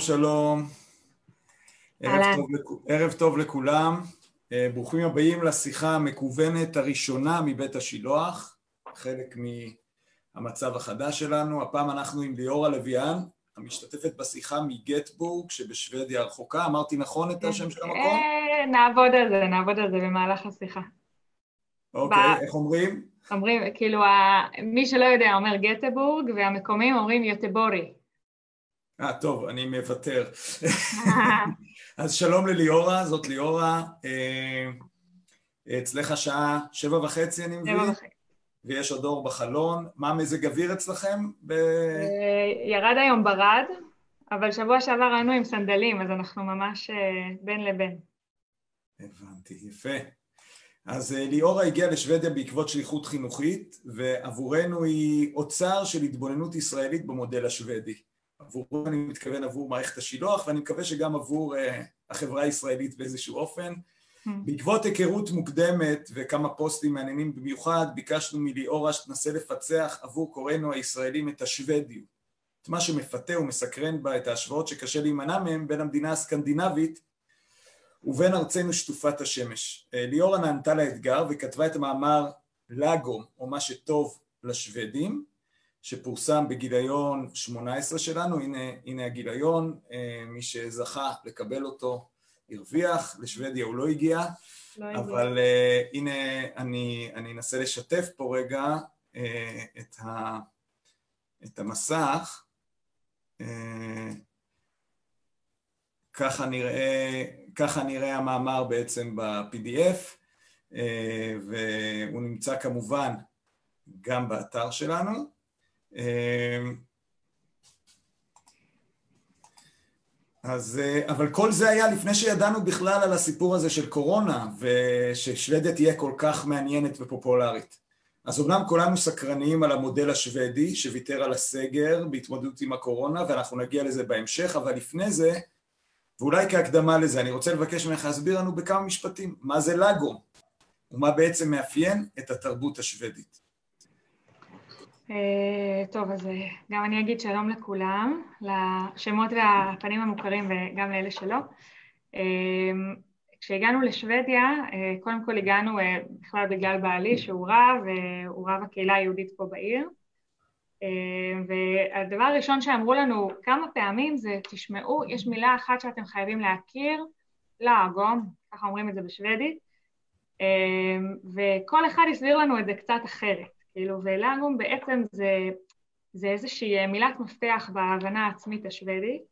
שלום שלום, ערב טוב. ערב טוב לכולם, אה, ברוכים הבאים לשיחה המקוונת הראשונה מבית השילוח, חלק מהמצב החדש שלנו, הפעם אנחנו עם ליאורה לוויאן, המשתתפת בשיחה מגטבורג שבשוודיה הרחוקה, אמרתי נכון את השם של המקום? אה, נעבוד על זה, נעבוד על זה במהלך השיחה. אוקיי, איך אומרים? אומרים, כאילו, מי שלא יודע אומר גטבורג, והמקומים אומרים יוטבורי. אה, טוב, אני מוותר. אז שלום לליאורה, זאת ליאורה. אה, אצלך שעה שבע וחצי, אני מבין? שבע וחצי. ויש עוד אור בחלון. מה מזג אוויר אצלכם? ב... אה, ירד היום ברד, אבל שבוע שעבר היינו עם סנדלים, אז אנחנו ממש אה, בין לבין. הבנתי, יפה. אז ליאורה הגיעה לשוודיה בעקבות שליחות חינוכית, ועבורנו היא אוצר של התבוננות ישראלית במודל השוודי. עבורו אני מתכוון עבור מערכת השילוח, ואני מקווה שגם עבור uh, החברה הישראלית באיזשהו אופן. Hmm. בעקבות היכרות מוקדמת וכמה פוסטים מעניינים במיוחד, ביקשנו מליאורה שתנסה לפצח עבור קוראינו הישראלים את השוודיות, את מה שמפתה ומסקרן בה, את ההשוואות שקשה להימנע מהם בין המדינה הסקנדינבית ובין ארצנו שטופת השמש. Uh, ליאורה נענתה לאתגר וכתבה את המאמר לגו, או מה שטוב לשוודים, שפורסם בגיליון 18 שלנו, הנה, הנה הגיליון, אה, מי שזכה לקבל אותו הרוויח, לשוודיה הוא לא הגיע, לא אבל uh, הנה אני, אני אנסה לשתף פה רגע uh, את, ה, את המסך, uh, ככה נראה, ככה נראה המאמר בעצם ב-PDF, uh, והוא נמצא כמובן גם באתר שלנו. אמ, אז, אה, אבל כל זה היה לפני שידענו בכלל על הסיפור הזה של קורונה וששוודיה תהיה כל כך מעניינת ופופולרית. אז אומנם כולנו סקרניים על המודל השוודי שוויתר על הסגר בהתמודדות עם הקורונה ואנחנו נגיע לזה בהמשך, אבל לפני זה, ואולי כהקדמה לזה, אני רוצה לבקש ממך להסביר לנו בכמה משפטים מה זה לגו ומה בעצם מאפיין את התרבות השוודית. אה, טוב, אז אה, גם אני אגיד שלום לכולם, לשמות והפנים המוכרים וגם לאלה שלא. אה, כשהגענו לשוודיה, קודם כל הגענו בכלל בגלל בעלי שהוא רב, והוא רב הקהילה היהודית פה בעיר. והדבר הראשון שאמרו לנו כמה פעמים זה, תשמעו, יש מילה אחת שאתם חייבים להכיר, לאגום, ככה אומרים את זה בשוודית, וכל אחד הסביר לנו את זה קצת אחרת. כאילו, ולאגום בעצם זה, זה איזושהי מילת מפתח בהבנה העצמית השוודית,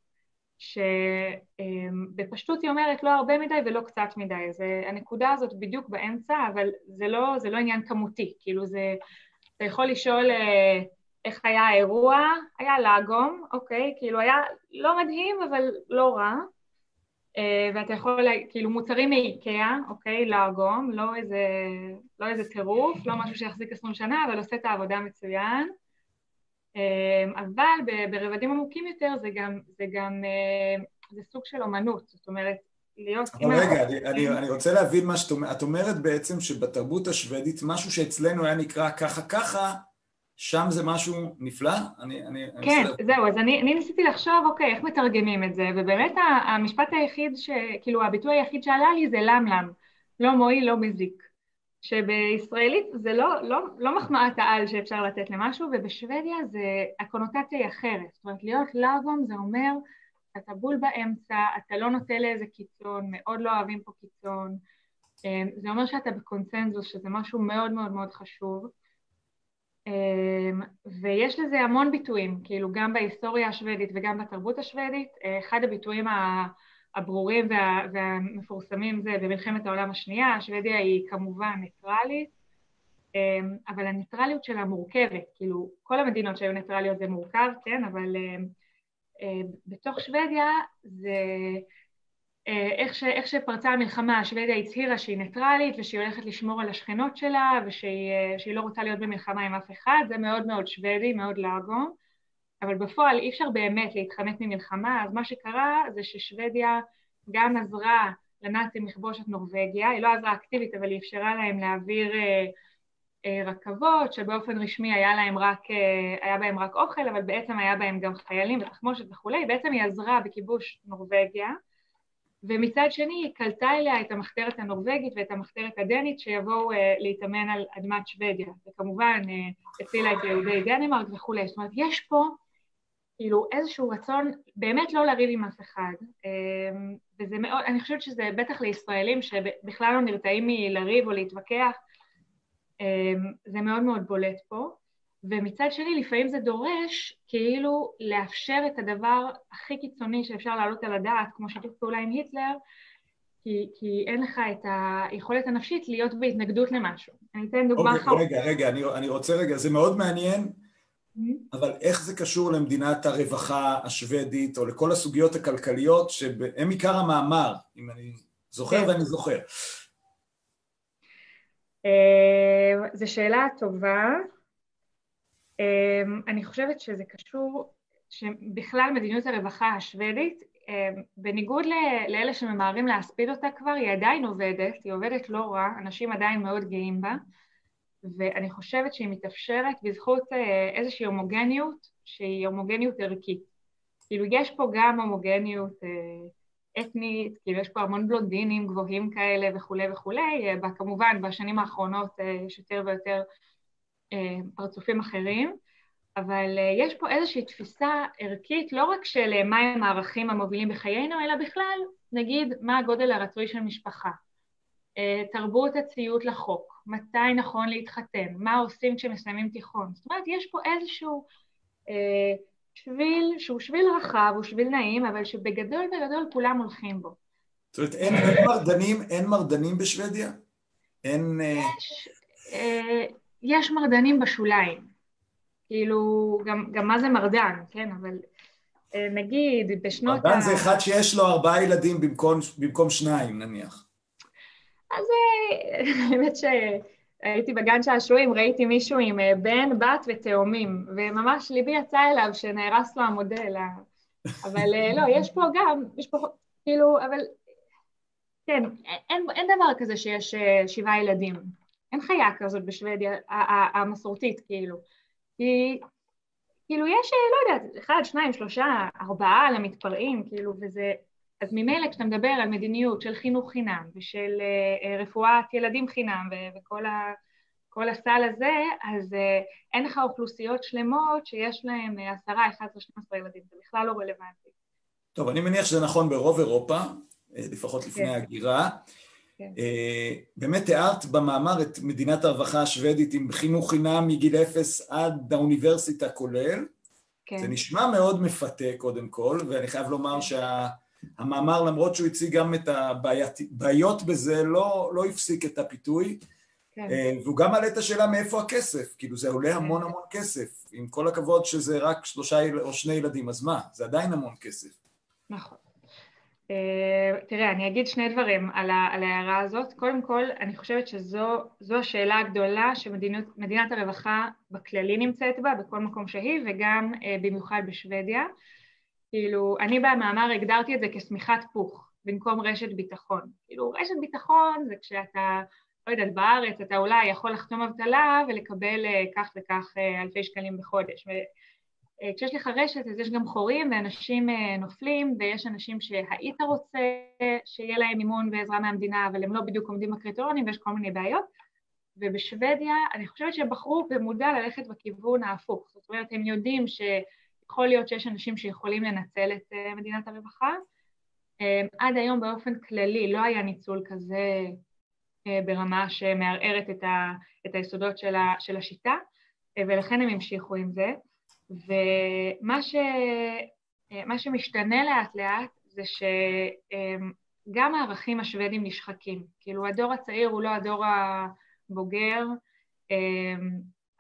שבפשטות היא אומרת לא הרבה מדי ולא קצת מדי, אז הנקודה הזאת בדיוק באמצע, אבל זה לא, זה לא עניין כמותי, כאילו זה, אתה יכול לשאול אה, איך היה האירוע, היה לאגום, אוקיי, כאילו היה לא מדהים אבל לא רע, אה, ואתה יכול, כאילו מוצרים מאיקאה, אוקיי, לאגום, לא איזה, לא איזה טירוף, לא משהו שיחזיק עשרים שנה, אבל עושה את העבודה מצוין. אה, אבל ברבדים עמוקים יותר זה גם, זה גם, אה, זה סוג של אומנות, זאת אומרת, להיות... אבל רגע, אני, אני, אני רוצה להבין מה שאת אומרת, את אומרת בעצם שבתרבות השוודית משהו שאצלנו היה נקרא ככה ככה, שם זה משהו נפלא? אני, אני, כן, אני זהו, אז אני, אני ניסיתי לחשוב, אוקיי, איך מתרגמים את זה, ובאמת המשפט היחיד, ש, כאילו הביטוי היחיד שעלה לי זה למלם, לא מועיל, לא מזיק. שבישראלית זה לא, לא, לא מחמאת העל שאפשר לתת למשהו, ובשוודיה זה, הקונוטציה היא אחרת. זאת אומרת, להיות לאגום זה אומר, אתה בול באמצע, אתה לא נוטה לאיזה קיצון, מאוד לא אוהבים פה קיצון, אמ, זה אומר שאתה בקונצנזוס, שזה משהו מאוד מאוד מאוד חשוב. אמ, ויש לזה המון ביטויים, כאילו גם בהיסטוריה השוודית וגם בתרבות השוודית, אה, אחד הביטויים הברורים וה, והמפורסמים זה במלחמת העולם השנייה, שוודיה היא כמובן ניטרלית, אמ, אבל הניטרליות שלה מורכבת, כאילו כל המדינות שהיו ניטרליות זה מורכב, כן, אבל אמ, אה, בתוך שוודיה זה איך, ש, איך שפרצה המלחמה, שוודיה הצהירה שהיא ניטרלית ושהיא הולכת לשמור על השכנות שלה ושהיא אה, לא רוצה להיות במלחמה עם אף אחד, זה מאוד מאוד שוודי, מאוד לאגו, אבל בפועל אי אפשר באמת להתחמק ממלחמה, אז מה שקרה זה ששוודיה גם עזרה לנאצים לכבוש את נורבגיה, היא לא עזרה אקטיבית אבל היא אפשרה להם להעביר אה, רכבות שבאופן רשמי היה, להם רק, היה בהם רק אוכל, אבל בעצם היה בהם גם חיילים ותחמושת וכולי, בעצם היא עזרה בכיבוש נורבגיה, ומצד שני היא קלטה אליה את המחתרת הנורבגית ואת המחתרת הדנית שיבואו uh, להתאמן על אדמת שוודיה, וכמובן uh, הצילה את יהודי דנמרק וכולי, זאת אומרת יש פה כאילו איזשהו רצון באמת לא לריב עם אף אחד, uh, וזה מאוד, אני חושבת שזה בטח לישראלים שבכלל לא נרתעים מלריב או להתווכח, uh, זה מאוד מאוד בולט פה. ומצד שני לפעמים זה דורש כאילו לאפשר את הדבר הכי קיצוני שאפשר להעלות על הדעת, כמו שיתוף פעולה עם היטלר, כי, כי אין לך את היכולת הנפשית להיות בהתנגדות למשהו. אני אתן דוגמה אחת. Okay, רגע, רגע, אני, אני רוצה רגע, זה מאוד מעניין, mm-hmm. אבל איך זה קשור למדינת הרווחה השוודית, או לכל הסוגיות הכלכליות, שהן עיקר המאמר, אם אני זוכר כן. ואני זוכר. אה, זו שאלה טובה. אמ, אני חושבת שזה קשור, שבכלל מדיניות הרווחה השוודית, אמ, בניגוד לאלה שממהרים להספיד אותה כבר, היא עדיין עובדת, היא עובדת לא רע, אנשים עדיין מאוד גאים בה, ואני חושבת שהיא מתאפשרת בזכות אה, איזושהי הומוגניות שהיא הומוגניות ערכית. כאילו יש פה גם הומוגניות אה, אתנית, כאילו יש פה המון בלונדינים גבוהים כאלה וכולי וכולי, אה, כמובן בשנים האחרונות יש יותר ויותר פרצופים אחרים, אבל אה, יש פה איזושהי תפיסה ערכית לא רק של אה, מהם הערכים המובילים בחיינו, אלא בכלל, נגיד, מה הגודל הרצוי של משפחה, תרבות הציות לחוק, מתי נכון להתחתן, מה עושים כשמסיימים תיכון. זאת אומרת, יש פה איזשהו אה, שביל שהוא שביל רחב, הוא שביל נעים, אבל שבגדול בגדול כולם הולכים בו. זאת אומרת, אין, אין מרדנים, אין מרדנים בשוודיה? אין... יש, אה, יש מרדנים בשוליים. כאילו, גם, גם מה זה מרדן, כן? אבל אה, נגיד בשנות מרדן ה... זה אחד שיש לו ארבעה ילדים במקום, במקום שניים, נניח. אז אה, האמת שהייתי בגן שעשועים, ראיתי מישהו עם אה, בן, בת ותאומים, וממש ליבי יצא אליו שנהרס לו המודל. אבל לא, יש פה גם, יש פה, כאילו, אבל כן, אין, אין דבר כזה שיש שבעה ילדים. אין חיה כזאת בשוודיה המסורתית, כאילו. כי כאילו יש, לא יודעת, אחד, שניים, שלושה, ארבעה למתפרעים, כאילו, וזה... אז ממילא כשאתה מדבר על מדיניות של חינוך חינם ושל uh, רפואת ילדים חינם וכל ה, כל הסל הזה, אז uh, אין לך אוכלוסיות שלמות שיש להן עשרה, אחד עשרה, שנים עשרה ילדים, זה בכלל לא רלוונטי. טוב, אני מניח שזה נכון ברוב אירופה, לפחות לפני. ההגירה. כן. אה, באמת תיארת במאמר את מדינת הרווחה השוודית עם חינוך חינם מגיל אפס עד האוניברסיטה כולל. כן. זה נשמע מאוד מפתה קודם כל, ואני חייב לומר כן. שהמאמר למרות שהוא הציג גם את הבעיות בזה, לא, לא הפסיק את הפיתוי. כן. אה, והוא גם מעלה את השאלה מאיפה הכסף, כאילו זה עולה המון כן. המון כסף, עם כל הכבוד שזה רק שלושה או שני ילדים, אז מה, זה עדיין המון כסף. נכון. Uh, תראה, אני אגיד שני דברים על, ה, על ההערה הזאת. קודם כל, אני חושבת שזו השאלה הגדולה שמדינת הרווחה בכללי נמצאת בה, בכל מקום שהיא, וגם uh, במיוחד בשוודיה. כאילו, אני במאמר הגדרתי את זה כשמיכת פוך, במקום רשת ביטחון. כאילו, רשת ביטחון זה כשאתה, לא יודעת, בארץ אתה אולי יכול לחתום אבטלה ולקבל uh, כך וכך אלפי שקלים בחודש. אה, כשיש לך רשת אז יש גם חורים ואנשים אה, נופלים ויש אנשים שהיית רוצה שיהיה להם מימון ועזרה מהמדינה אבל הם לא בדיוק עומדים בקריטריונים ויש כל מיני בעיות. ובשוודיה אני חושבת שהם בחרו במודע ללכת בכיוון ההפוך. זאת אומרת הם יודעים שיכול להיות שיש אנשים שיכולים לנצל את אה, מדינת הרווחה. עד היום באופן כללי לא היה ניצול כזה ברמה שמערערת את, ה, את היסודות של, ה, של השיטה ולכן הם המשיכו עם זה ומה ש... מה שמשתנה לאט לאט זה שגם הערכים השוודים נשחקים, כאילו הדור הצעיר הוא לא הדור הבוגר,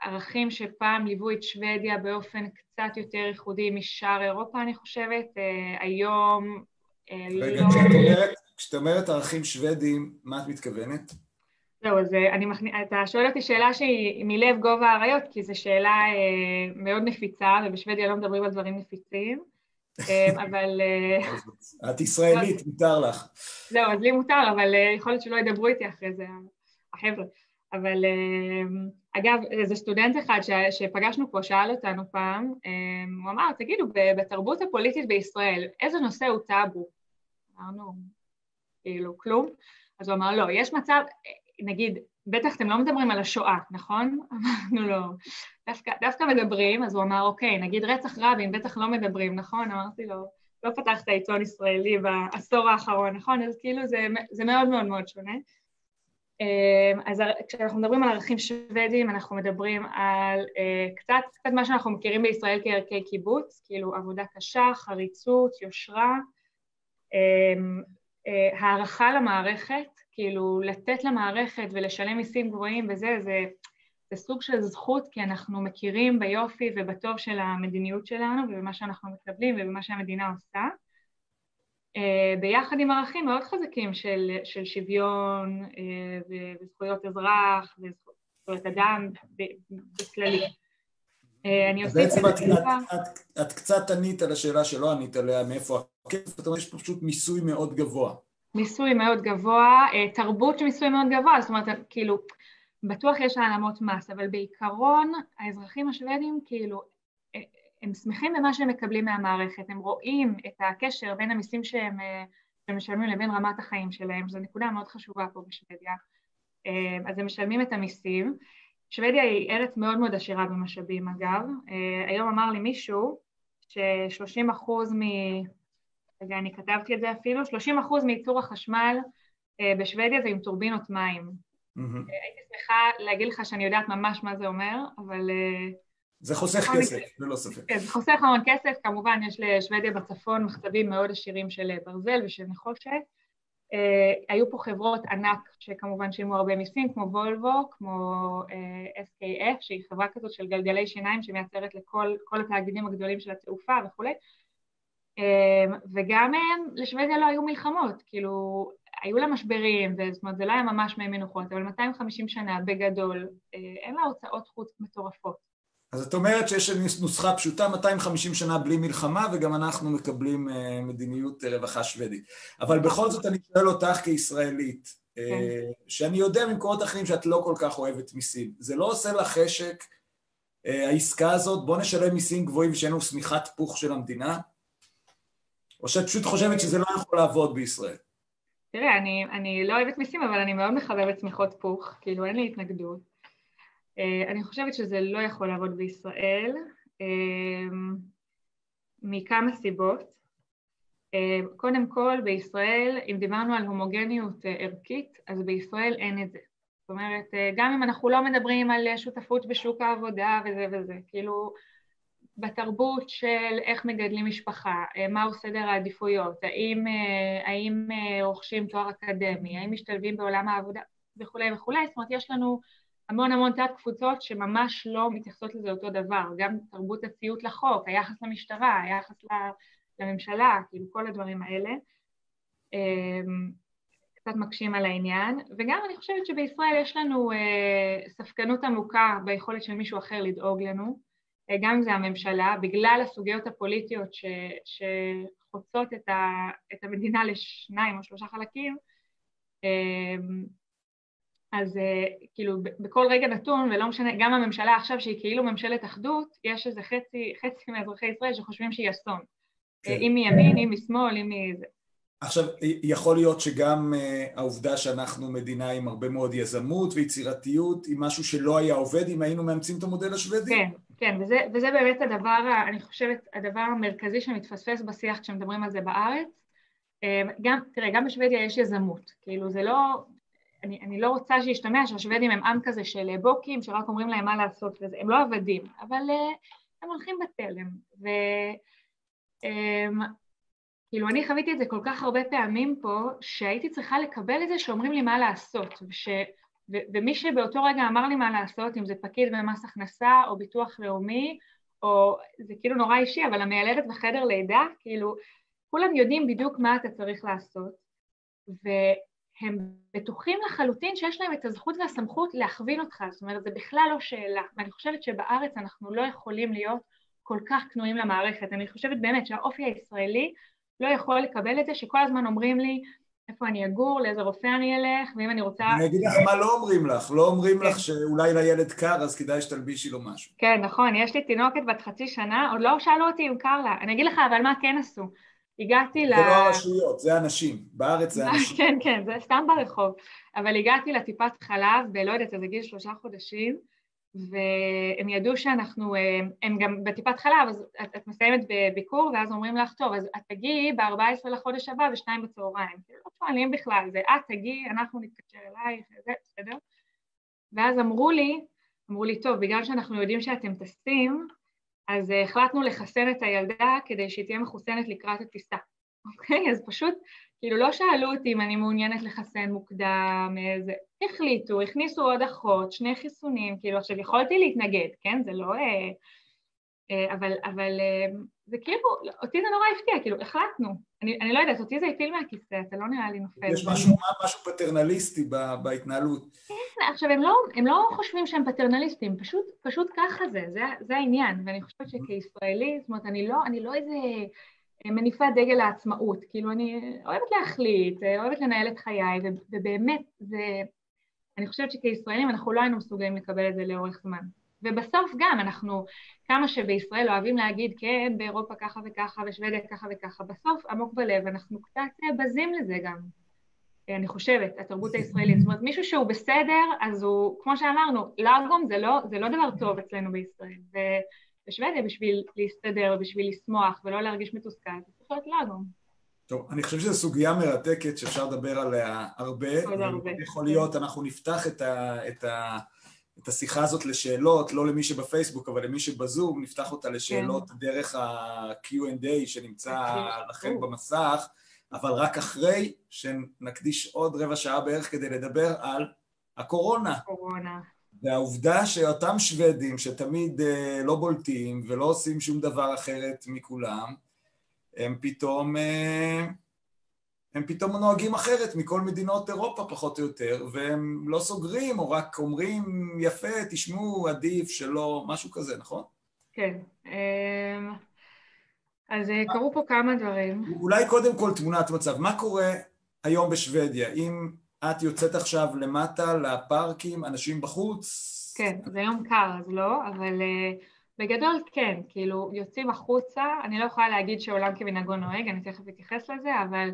ערכים שפעם ליוו את שוודיה באופן קצת יותר ייחודי משאר אירופה אני חושבת, היום רגע, לא... כשאת אומרת, כשאת אומרת ערכים שוודים, מה את מתכוונת? זהו, אז אה, אני מכנ... אתה שואל אותי שאלה שהיא מלב גובה האריות, כי זו שאלה אה, מאוד נפיצה, ובשוודיה לא מדברים על דברים נפיצים, אה, אבל... אה, את ישראלית, מותר לך. זהו, אז לי מותר, אבל אה, יכול להיות שלא ידברו איתי אחרי זה, החבר'ה. אבל, אה, אגב, איזה סטודנט אחד ש, שפגשנו פה שאל אותנו פעם, הוא אמר, תגידו, בתרבות הפוליטית בישראל, איזה נושא הוא טאבו? אמרנו, כאילו, כלום. אז הוא אמר, לא, יש מצב, נגיד, בטח אתם לא מדברים על השואה, נכון? אמרנו לו, דווקא, דווקא מדברים, אז הוא אמר, אוקיי, נגיד רצח רבין, בטח לא מדברים, נכון? אמרתי לו, לא פתחת עיתון ישראלי בעשור האחרון, נכון? אז כאילו זה, זה מאוד מאוד מאוד שונה. אמ, אז כשאנחנו מדברים על ערכים שוודים, אנחנו מדברים על אה, קצת, קצת מה שאנחנו מכירים בישראל כערכי קיבוץ, כאילו עבודה קשה, חריצות, יושרה, אמ, אה, הערכה למערכת, כאילו לתת למערכת ולשלם מיסים גבוהים וזה, זה, זה סוג של זכות כי אנחנו מכירים ביופי ובטוב של המדיניות שלנו ובמה שאנחנו מקבלים ובמה שהמדינה עושה. אה, ביחד עם ערכים מאוד חזקים של, של שוויון אה, וזכויות אזרח וזכויות אדם בכללי. אה, אני אוסיף בעצם את, את, את, את קצת ענית על השאלה שלא ענית עליה, מאיפה הכסף, זאת אומרת יש פה פשוט מיסוי מאוד גבוה. מיסוי מאוד גבוה, תרבות של מיסוי מאוד גבוה, זאת אומרת, כאילו, בטוח יש העלמות מס, אבל בעיקרון האזרחים השוודים, כאילו, הם שמחים במה שהם מקבלים מהמערכת, הם רואים את הקשר בין המיסים שהם, שהם משלמים לבין רמת החיים שלהם, זו נקודה מאוד חשובה פה בשוודיה. אז הם משלמים את המיסים. שוודיה היא ארץ מאוד מאוד עשירה במשאבים אגב. היום אמר לי מישהו ש-30 אחוז מ... רגע, אני כתבתי את זה אפילו, 30 אחוז מייצור החשמל בשוודיה זה עם טורבינות מים. Mm-hmm. הייתי שמחה להגיד לך שאני יודעת ממש מה זה אומר, אבל זה חוסך כסף, ללא ספק. כן, זה חוסך המון כסף, כמובן יש לשוודיה בצפון מחצבים מאוד עשירים של ברזל ושל נחושת. אה, היו פה חברות ענק שכמובן שילמו הרבה מיסים, כמו וולבו, כמו אה, SKF, שהיא חברה כזאת של גלגלי שיניים שמייצרת לכל התאגידים הגדולים של התעופה וכולי. אה, וגם לשוודיה לא היו מלחמות, כאילו, היו לה משברים, זאת אומרת זה לא היה ממש מי מנוחות, אבל 250 שנה בגדול, אין לה הוצאות חוץ מטורפות. אז את אומרת שיש נוסחה פשוטה, 250 שנה בלי מלחמה, וגם אנחנו מקבלים אה, מדיניות רווחה שוודית. אבל בכל זאת אני שואל אותך כישראלית, אה, כן. שאני יודע ממקומות אחרים שאת לא כל כך אוהבת מיסים, זה לא עושה לך חשק אה, העסקה הזאת, בוא נשלם מיסים גבוהים ושאין לנו שמיכת פוך של המדינה? או שאת פשוט חושבת שזה לא יכול לעבוד בישראל? תראה, אני, אני לא אוהבת מיסים, אבל אני מאוד מחבבת שמיכות פוך, כאילו אין לי התנגדות. אה, אני חושבת שזה לא יכול לעבוד בישראל אה, מכמה סיבות. אה, קודם כל, בישראל, אם דיברנו על הומוגניות ערכית, אז בישראל אין את זה. זאת אומרת, גם אם אנחנו לא מדברים על שותפות בשוק העבודה וזה וזה, כאילו בתרבות של איך מגדלים משפחה, מהו סדר העדיפויות, האם, האם רוכשים תואר אקדמי, האם משתלבים בעולם העבודה וכולי וכולי, זאת אומרת יש לנו המון המון תת קבוצות שממש לא מתייחסות לזה אותו דבר, גם תרבות הציות לחוק, היחס למשטרה, היחס לממשלה, כאילו כל הדברים האלה קצת מקשים על העניין, וגם אני חושבת שבישראל יש לנו אה, ספקנות עמוקה ביכולת של מישהו אחר לדאוג לנו, אה, גם אם זה הממשלה, בגלל הסוגיות הפוליטיות ש, שחוצות את, ה, את המדינה לשניים או שלושה חלקים, אמ, אז uh, כאילו בכל רגע נתון, ולא משנה, גם הממשלה עכשיו שהיא כאילו ממשלת אחדות, יש איזה חצי, חצי מאזרחי ישראל שחושבים שהיא אסון. כן. אם מימין, אם משמאל, אם מזה. עכשיו, יכול להיות שגם uh, העובדה שאנחנו מדינה עם הרבה מאוד יזמות ויצירתיות היא משהו שלא היה עובד אם היינו מאמצים את המודל השוודי? כן, כן, וזה, וזה באמת הדבר, אני חושבת, הדבר המרכזי שמתפספס בשיח כשמדברים על זה בארץ. אה, גם, תראה, גם בשוודיה יש יזמות, כאילו זה לא, אני, אני לא רוצה שישתמע שהשוודים הם עם כזה של בוקים שרק אומרים להם מה לעשות וזה, הם לא עבדים, אבל uh, הם הולכים בתלם, וכאילו um, אני חוויתי את זה כל כך הרבה פעמים פה, שהייתי צריכה לקבל את זה שאומרים לי מה לעשות, וש, ומי שבאותו רגע אמר לי מה לעשות, אם זה פקיד במס הכנסה או ביטוח לאומי, או זה כאילו נורא אישי, אבל המיילדת בחדר לידה, כאילו כולם יודעים בדיוק מה אתה צריך לעשות, ו... הם בטוחים לחלוטין שיש להם את הזכות והסמכות להכווין אותך, זאת אומרת, זה בכלל לא שאלה. ואני חושבת שבארץ אנחנו לא יכולים להיות כל כך כנועים למערכת. אני חושבת באמת שהאופי הישראלי לא יכול לקבל את זה שכל הזמן אומרים לי איפה אני אגור, לאיזה רופא אני אלך, ואם אני רוצה... אני אגיד לך מה לא אומרים לך, לא אומרים לך כן. שאולי לילד קר, אז כדאי שתלבישי לו משהו. כן, נכון, יש לי תינוקת בת חצי שנה, עוד לא שאלו אותי אם קר לה. אני אגיד לך, אבל מה כן עשו? הגעתי ל... זה לא הרשויות, זה אנשים, בארץ זה אנשים. כן, כן, זה סתם ברחוב. אבל הגעתי לטיפת חלב בלא יודעת, איזה גיל שלושה חודשים, והם ידעו שאנחנו, אה, הם גם בטיפת חלב, אז את, את מסיימת בביקור ואז אומרים לך, טוב, אז את תגיעי ב-14 לחודש הבא ושניים בצהריים. כאילו לא שואלים בכלל, זה את תגיעי, אנחנו נתקשר אלייך, זה בסדר? ואז אמרו לי, אמרו לי, טוב, בגלל שאנחנו יודעים שאתם טסים, אז החלטנו לחסן את הילדה כדי שהיא תהיה מחוסנת לקראת הטיסה. אוקיי? אז פשוט, כאילו לא שאלו אותי אם אני מעוניינת לחסן מוקדם, איזה... החליטו, הכניסו עוד אחות, שני חיסונים, כאילו עכשיו יכולתי להתנגד, כן? זה לא... אה, אה, אבל, אבל זה כאילו, אותי זה נורא הפתיע, כאילו החלטנו, אני, אני לא יודעת, אותי זה הפיל מהכיסא, אתה לא נראה לי נופל. יש משהו, משהו פטרנליסטי בהתנהלות. כן, עכשיו הם לא, הם לא חושבים שהם פטרנליסטים, פשוט, פשוט ככה זה, זה, זה העניין, ואני חושבת שכישראלי, זאת אומרת, אני לא, אני לא איזה מניפת דגל העצמאות, כאילו אני אוהבת להחליט, אוהבת לנהל את חיי, ובאמת, זה, אני חושבת שכישראלים אנחנו לא היינו מסוגלים לקבל את זה לאורך זמן. ובסוף גם אנחנו, כמה שבישראל אוהבים להגיד כן, באירופה ככה וככה, בשוודיה ככה וככה, בסוף עמוק בלב אנחנו קצת אה, בזים לזה גם, אני חושבת, התרבות הישראלית. זאת אומרת, מישהו שהוא בסדר, אז הוא, כמו שאמרנו, לארגום זה לא, זה לא דבר טוב אצלנו בישראל. ובשוודיה בשביל להסתדר, בשביל לשמוח ולא להרגיש מתוסכל, זה צריך להיות לארגום. טוב, אני חושב שזו סוגיה מרתקת שאפשר לדבר עליה הרבה. עוד הרבה. יכול להיות, אנחנו נפתח את ה... את ה... את השיחה הזאת לשאלות, לא למי שבפייסבוק, אבל למי שבזום, נפתח אותה לשאלות כן. דרך ה-Q&A שנמצא לכם במסך, אבל רק אחרי שנקדיש עוד רבע שעה בערך כדי לדבר על הקורונה. קורונה. והעובדה שאותם שוודים שתמיד אה, לא בולטים ולא עושים שום דבר אחרת מכולם, הם פתאום... אה, הם פתאום נוהגים אחרת מכל מדינות אירופה פחות או יותר, והם לא סוגרים או רק אומרים יפה, תשמעו, עדיף שלא, משהו כזה, נכון? כן. אמ, אז אה, קרו פה כמה דברים. אולי קודם כל תמונת מצב. מה קורה היום בשוודיה? אם את יוצאת עכשיו למטה לפארקים, אנשים בחוץ? כן, זה יום קר, אז לא, אבל uh, בגדול כן, כאילו יוצאים החוצה, אני לא יכולה להגיד שעולם כמנהגו נוהג, אני תכף אתייחס לזה, אבל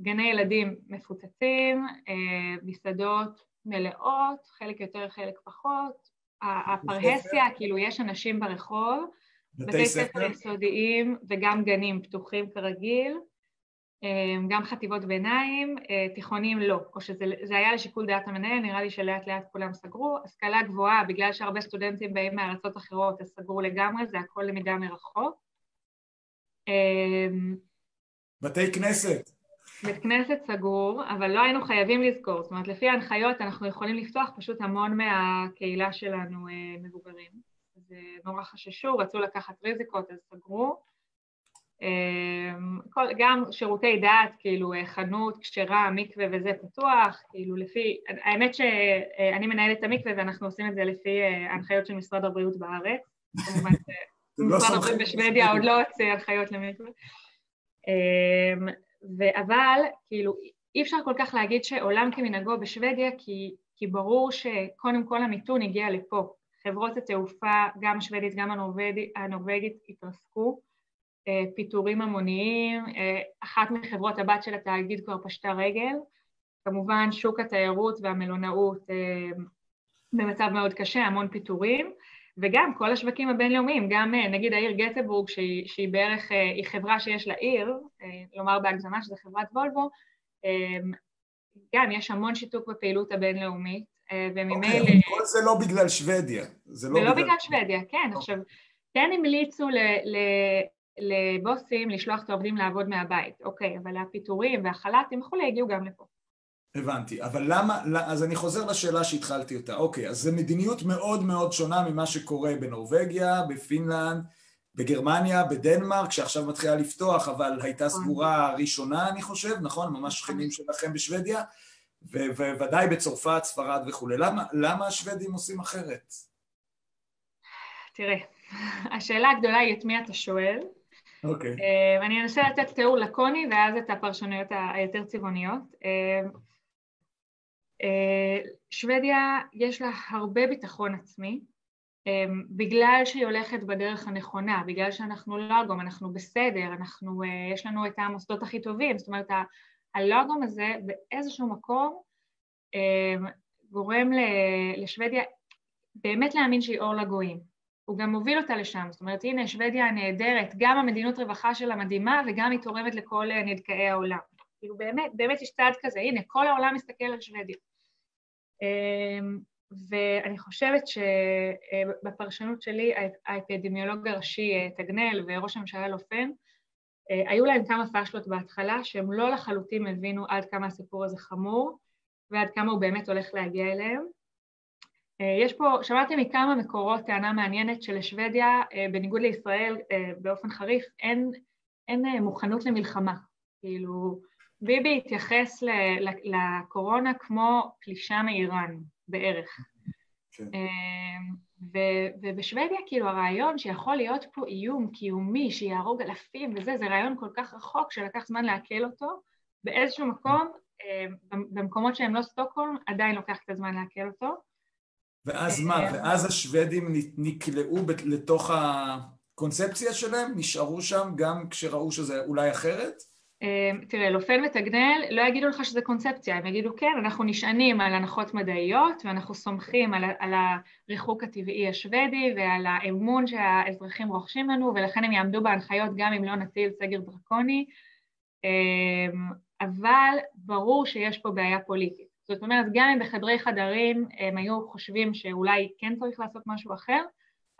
גני ילדים מפוצצים, אה, מסעדות מלאות, חלק יותר, חלק פחות, הפרהסיה, כאילו יש אנשים ברחוב, בתי ספר יסודיים וגם גנים פתוחים כרגיל, אה, גם חטיבות ביניים, אה, תיכונים לא, או שזה היה לשיקול דעת המנהל, נראה לי שלאט לאט כולם סגרו. השכלה גבוהה, בגלל שהרבה סטודנטים באים מארצות אחרות, אז סגרו לגמרי, זה הכל למידה מרחוק. בתי כנסת. בית כנסת סגור, אבל לא היינו חייבים לזכור, זאת אומרת לפי ההנחיות אנחנו יכולים לפתוח, פשוט המון מהקהילה שלנו אה, מבוגרים. אז נורא חששו, רצו לקחת ריזיקות אז סגרו. אה, גם שירותי דת, כאילו חנות, כשרה, מקווה וזה פתוח, כאילו לפי, האמת שאני מנהלת את המקווה ואנחנו עושים את זה לפי ההנחיות של משרד הבריאות בארץ, כמובן שמשרד הבריאות בשוודיה עוד לא הוציא הנחיות למקווה. אבל כאילו אי אפשר כל כך להגיד שעולם כמנהגו בשוודיה כי, כי ברור שקודם כל המיתון הגיע לפה. חברות התעופה, גם השוודית גם הנורווגית התרסקו, אה, פיטורים המוניים, אה, אחת מחברות הבת של התאגיד כבר פשטה רגל, כמובן שוק התיירות והמלונאות אה, במצב מאוד קשה, המון פיטורים, וגם כל השווקים הבינלאומיים, גם אה, נגיד העיר גטבורג שהיא, שהיא בערך, אה, היא חברה שיש לה עיר, אה, לומר בהגזמה שזה חברת וולבו, גם יש המון שיתוק בפעילות הבינלאומית, וממילא... Okay, אוקיי, כל זה לא בגלל שוודיה. זה לא, בגלל... בגלל שוודיה, כן. Okay. עכשיו, כן המליצו ל... ל... לבוסים לשלוח את העובדים לעבוד מהבית, אוקיי, אבל הפיטורים והחל"תים וכולי הגיעו גם לפה. הבנתי, אבל למה, אז אני חוזר לשאלה שהתחלתי אותה, אוקיי, אז זו מדיניות מאוד מאוד שונה ממה שקורה בנורבגיה, בפינלנד, בגרמניה, בדנמרק, שעכשיו מתחילה לפתוח, אבל הייתה נכון. סגורה ראשונה, אני חושב, נכון? ממש נכון. שכנים שלכם בשוודיה, וודאי בצרפת, ספרד וכולי. למה, למה השוודים עושים אחרת? תראה, השאלה הגדולה היא את מי אתה שואל, אוקיי. אני אנסה לתת תיאור לקוני ואז את הפרשנויות היותר צבעוניות. שוודיה יש לה הרבה ביטחון עצמי, בגלל שהיא הולכת בדרך הנכונה, בגלל שאנחנו לוגום, אנחנו בסדר, אנחנו, יש לנו את המוסדות הכי טובים, זאת אומרת הלוגום הזה באיזשהו מקום גורם לשוודיה באמת להאמין שהיא אור לגויים. הוא גם מוביל אותה לשם, זאת אומרת הנה שוודיה הנהדרת, גם המדינות רווחה שלה מדהימה וגם היא תורמת לכל נדכאי העולם. כאילו באמת, באמת יש צעד כזה, הנה כל העולם מסתכל על שוודיה. אמ, ואני חושבת שבפרשנות שלי האפידמיולוג הראשי אה, תגנל וראש הממשלה לופן אה, היו להם כמה פשלות בהתחלה שהם לא לחלוטין הבינו עד כמה הסיפור הזה חמור ועד כמה הוא באמת הולך להגיע אליהם. אה, יש פה, שמעתי מכמה מקורות טענה מעניינת שלשוודיה, בניגוד לישראל באופן חריף, אין, אין מוכנות למלחמה. כאילו, ביבי התייחס לקורונה כמו פלישה מאיראן בערך. כן. אמ, ובשוודיה כאילו הרעיון שיכול להיות פה איום קיומי שיהרוג אלפים וזה, זה רעיון כל כך רחוק שלקח זמן לעכל אותו, באיזשהו מקום, במקומות שהם לא סטוקהולם, עדיין לוקח קצת זמן לעכל אותו. ואז מה? אמ, ואז השוודים נקלעו לתוך הקונספציה שלהם? נשארו שם גם כשראו שזה אולי אחרת? תראה, לופן ותגנל לא יגידו לך שזה קונספציה, הם יגידו כן, אנחנו נשענים על הנחות מדעיות ואנחנו סומכים על, על הריחוק הטבעי השוודי ועל האמון שהאזרחים רוכשים לנו ולכן הם יעמדו בהנחיות גם אם לא נטיל סגר דרקוני, אבל ברור שיש פה בעיה פוליטית. זאת אומרת, גם אם בחדרי חדרים הם היו חושבים שאולי כן צריך לעשות משהו אחר,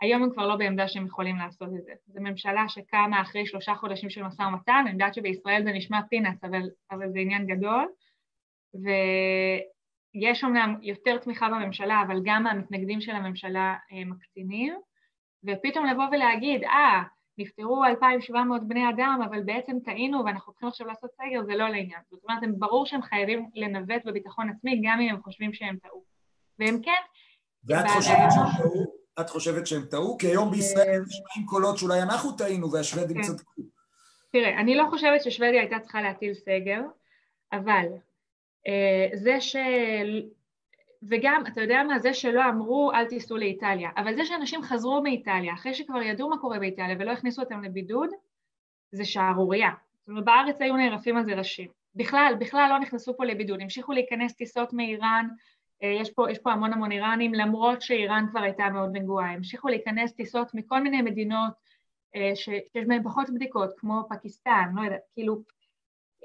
היום הם כבר לא בעמדה שהם יכולים לעשות את זה. זו ממשלה שקמה אחרי שלושה חודשים של משא ומתן, אני יודעת שבישראל זה נשמע פינאץ, אבל, אבל זה עניין גדול, ויש אומנם יותר תמיכה בממשלה, אבל גם המתנגדים של הממשלה אה, מקצינים, ופתאום לבוא ולהגיד, אה, נפטרו 2,700 בני אדם, אבל בעצם טעינו ואנחנו צריכים עכשיו לעשות סגר, זה לא לעניין. זאת אומרת, הם ברור שהם חייבים לנווט בביטחון עצמי, גם אם הם חושבים שהם טעו. והם כן... ואת חושבת שהם טעו? את חושבת שהם טעו? כי היום בישראל נשמעים קולות שאולי אנחנו טעינו והשוודים כן. צדקו. תראה, אני לא חושבת ששוודיה הייתה צריכה להטיל סגר, אבל אה, זה ש... וגם, אתה יודע מה, זה שלא אמרו אל תיסעו לאיטליה, אבל זה שאנשים חזרו מאיטליה אחרי שכבר ידעו מה קורה באיטליה ולא הכניסו אותם לבידוד, זה שערורייה. זאת אומרת, בארץ היו נערפים על זה ראשים. בכלל, בכלל לא נכנסו פה לבידוד, המשיכו להיכנס טיסות מאיראן, אה, יש פה, יש פה המון המון איראנים, למרות שאיראן כבר הייתה מאוד נגועה, המשיכו להיכנס טיסות מכל מיני מדינות אה, שיש בהן פחות בדיקות, כמו פקיסטן, לא יודעת, כאילו,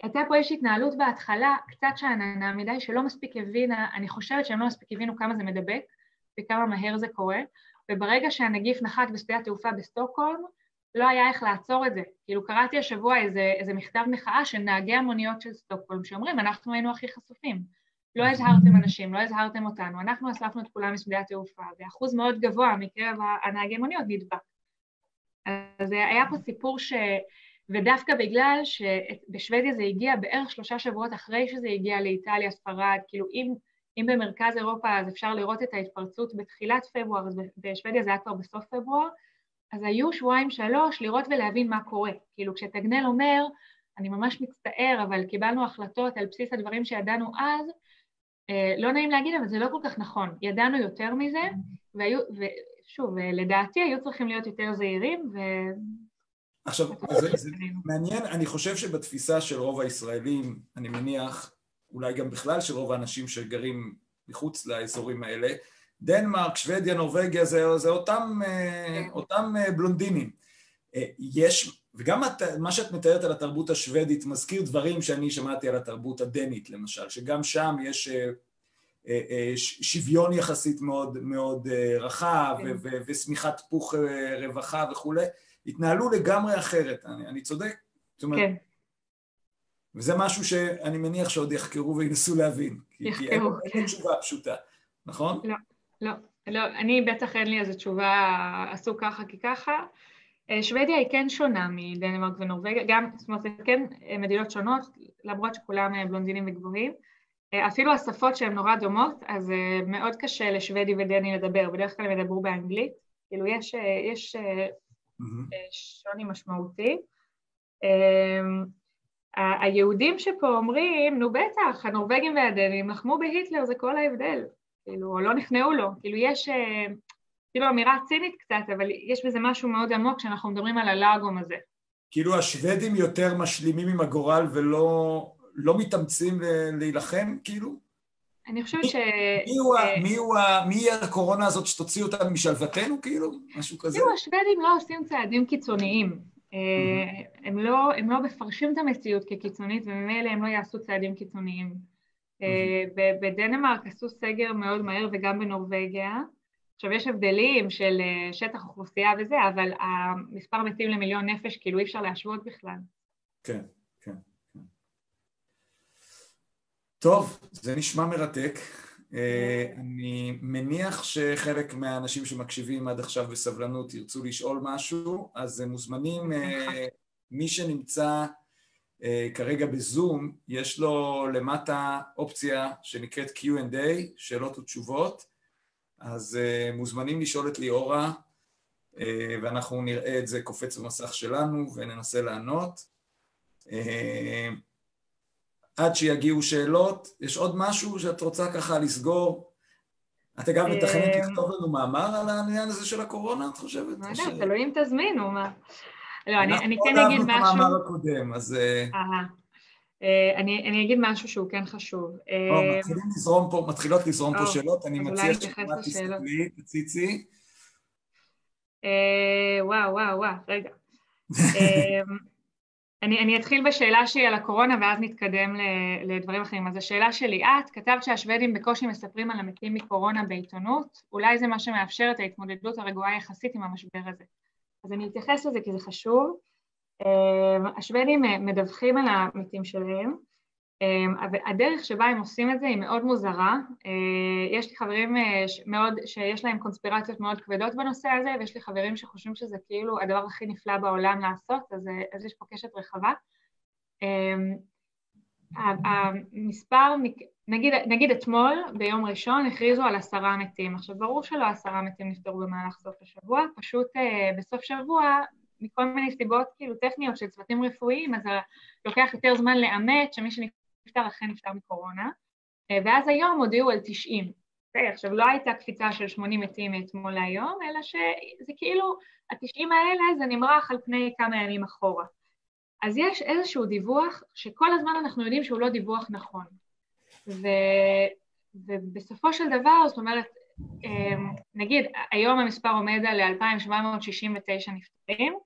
הייתה פה איזושהי התנהלות בהתחלה קצת שאננה מדי, שלא מספיק הבינה, אני חושבת שהם לא מספיק הבינו כמה זה מדבק וכמה מהר זה קורה, וברגע שהנגיף נחת בשדה התעופה בסטוקהולם, לא היה איך לעצור את זה. כאילו קראתי השבוע איזה, איזה מכתב מחאה של נהגי המוניות של סטוקהולם שאומרים, אנחנו היינו הכי חשופים. לא הזהרתם אנשים, לא הזהרתם אותנו, אנחנו אספנו את כולם משדה התעופה, ואחוז מאוד גבוה מקרב הנהגי מוניות נדבק. אז היה פה סיפור ש... ודווקא בגלל שבשוודיה זה הגיע בערך שלושה שבועות אחרי שזה הגיע לאיטליה, ספרד, כאילו אם, אם במרכז אירופה אז אפשר לראות את ההתפרצות בתחילת פברואר, אז בשוודיה זה היה כבר בסוף פברואר, אז היו שבועיים שלוש לראות ולהבין מה קורה. כאילו כשתגנל אומר, אני ממש מצטער, אבל קיבלנו החלטות על בסיס הדברים שידענו אז, אה, לא נעים להגיד, אבל זה לא כל כך נכון. ידענו יותר מזה, והיו, ושוב, לדעתי היו צריכים להיות יותר זהירים, ו... עכשיו, זה, זה מעניין, אני חושב שבתפיסה של רוב הישראלים, אני מניח, אולי גם בכלל של רוב האנשים שגרים מחוץ לאזורים האלה, דנמרק, שוודיה, נורבגיה, זה, זה אותם, אה. אותם אה, בלונדינים. יש וגם את, מה שאת מתארת על התרבות השוודית מזכיר דברים שאני שמעתי על התרבות הדנית למשל, שגם שם יש אה, אה, אה, שוויון יחסית מאוד מאוד רחב כן. ושמיכת פוך רווחה וכולי, התנהלו לגמרי אחרת, אני, אני צודק? זאת אומרת, כן. וזה משהו שאני מניח שעוד יחקרו וינסו להבין. יחקרו, כי אין, כן. אין תשובה פשוטה, נכון? לא, לא, לא, אני בטח אין לי איזו תשובה עשו ככה כי ככה. אה, שוודיה היא כן שונה מדנמרק ונורבגיה, גם, זאת אומרת, זה כן אה, מדינות שונות, למרות שכולם אה, בלונדינים וגבוהים. אפילו השפות שהן נורא דומות, אז מאוד קשה לשוודי ודני לדבר, בדרך כלל הם ידברו באנגלית, כאילו יש, יש mm-hmm. שוני משמעותי. היהודים שפה אומרים, נו בטח, הנורבגים והדנים לחמו בהיטלר, זה כל ההבדל. כאילו, או לא נכנעו לו. כאילו, יש, כאילו אמירה צינית קצת, אבל יש בזה משהו מאוד עמוק כשאנחנו מדברים על הלאגום הזה. כאילו השוודים יותר משלימים עם הגורל ולא לא מתאמצים להילחם, כאילו? אני חושבת ש... מי הוא, אה, מי הוא, מי הקורונה הזאת שתוציא אותנו משלוותנו, כאילו? משהו כזה? כאילו השוודים לא עושים צעדים קיצוניים. אה, הם לא, הם לא מפרשים את המציאות כקיצונית וממילא הם לא יעשו צעדים קיצוניים. אה, בדנמרק עשו סגר מאוד מהר וגם בנורבגיה. עכשיו יש הבדלים של שטח אוכלוסייה וזה, אבל המספר מתים למיליון נפש כאילו אי אפשר להשוות בכלל. כן. טוב, זה נשמע מרתק. אה, אני מניח שחלק מהאנשים שמקשיבים עד עכשיו בסבלנות ירצו לשאול משהו, אז הם מוזמנים, אה, מי שנמצא אה, כרגע בזום, יש לו למטה אופציה שנקראת Q&A, שאלות ותשובות, אז מוזמנים לשאול את ליאורה, ואנחנו נראה את זה קופץ במסך שלנו וננסה לענות. עד שיגיעו שאלות. יש עוד משהו שאת רוצה ככה לסגור? את אגב מתכנת אה, לכתוב לנו מאמר על העניין הזה של הקורונה, את חושבת? לא יודעת, תלוי אם תזמינו, מה. לא, אני כן אגיד משהו... אנחנו המאמר הקודם, אז... אה, אה, אני אגיד משהו שהוא כן חשוב. מתחילות לזרום פה שאלות, אני מציע שכמעט תסתכלי, תציצי. וואו, וואו, וואו, רגע. אני, אני אתחיל בשאלה שלי על הקורונה ואז נתקדם לדברים אחרים. אז השאלה שלי, את כתבת שהשוודים בקושי מספרים על המתים מקורונה בעיתונות, אולי זה מה שמאפשר את ההתמודדות הרגועה יחסית עם המשבר הזה. אז אני אתייחס לזה כי זה חשוב. אה, השוודים מדווחים על המתים שלהם, אמ, הדרך שבה הם עושים את זה היא מאוד מוזרה. אה, יש לי חברים אה, מאוד, שיש להם קונספירציות מאוד כבדות בנושא הזה, ויש לי חברים שחושבים שזה כאילו הדבר הכי נפלא בעולם לעשות, אז, אה, אז יש פה קשת רחבה. אמ, המספר, נגיד, נגיד אתמול, ביום ראשון, הכריזו על עשרה מתים. עכשיו, ברור שלא עשרה מתים נפטרו במהלך סוף השבוע, פשוט בסוף שבוע מכל מיני סיבות כאילו טכניות של צוותים רפואיים, אז לוקח יותר זמן לאמת שמי נפטר אכן נפטר מקורונה, אה, ואז היום הודיעו על 90. Okay, אוקיי, עכשיו לא הייתה קפיצה של 80 מתים מאתמול להיום, אלא שזה כאילו, ה-90 האלה זה נמרח על פני כמה ימים אחורה. אז יש איזשהו דיווח שכל הזמן אנחנו יודעים שהוא לא דיווח נכון. ו... ובסופו של דבר, זאת אומרת, אמ, נגיד היום המספר עומד על 2,769 נפטרים,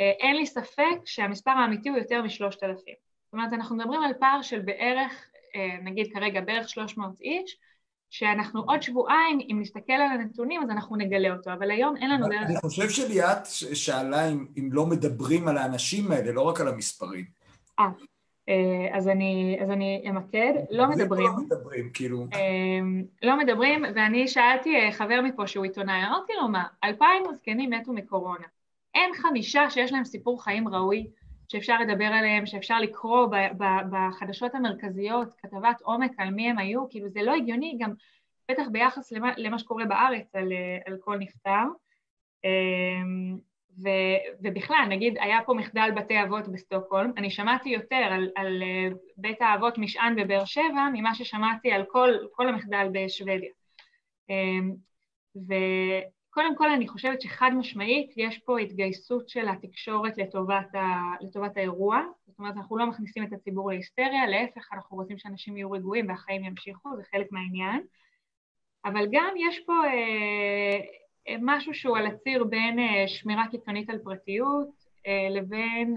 אה, אין לי ספק שהמספר האמיתי הוא יותר משלושת אלפים. זאת אומרת, אנחנו מדברים על פער של בערך, אה, נגיד כרגע בערך 300 איש, שאנחנו עוד שבועיים, אם נסתכל על הנתונים, אז אנחנו נגלה אותו, אבל היום אין לנו דרך... אני חושב שליאת שאלה אם, אם לא מדברים על האנשים האלה, לא רק על המספרים. אה, אה אז אני, אז אני אמקד, לא מדברים. לא מדברים, כאילו. לא מדברים, ואני שאלתי חבר מפה שהוא עיתונאי, אמרתי לו מה, אלפיים זקנים מתו מקורונה. אין חמישה שיש להם סיפור חיים ראוי שאפשר לדבר עליהם, שאפשר לקרוא בחדשות המרכזיות כתבת עומק על מי הם היו, כאילו זה לא הגיוני גם בטח ביחס למה, למה שקורה בארץ על, על כל נפטר. אמ, ו, ובכלל, נגיד, היה פה מחדל בתי אבות בסטוקהולם, אני שמעתי יותר על, על בית האבות משען בבאר שבע ממה ששמעתי על כל, כל המחדל בשוודיה. אמ, ו, קודם כל אני חושבת שחד משמעית יש פה התגייסות של התקשורת לטובת, ה, לטובת האירוע, זאת אומרת אנחנו לא מכניסים את הציבור להיסטריה, להפך אנחנו רוצים שאנשים יהיו רגועים והחיים ימשיכו, זה חלק מהעניין, אבל גם יש פה אה, אה משהו שהוא על הציר בין אה, שמירה קיצונית על פרטיות אה, לבין,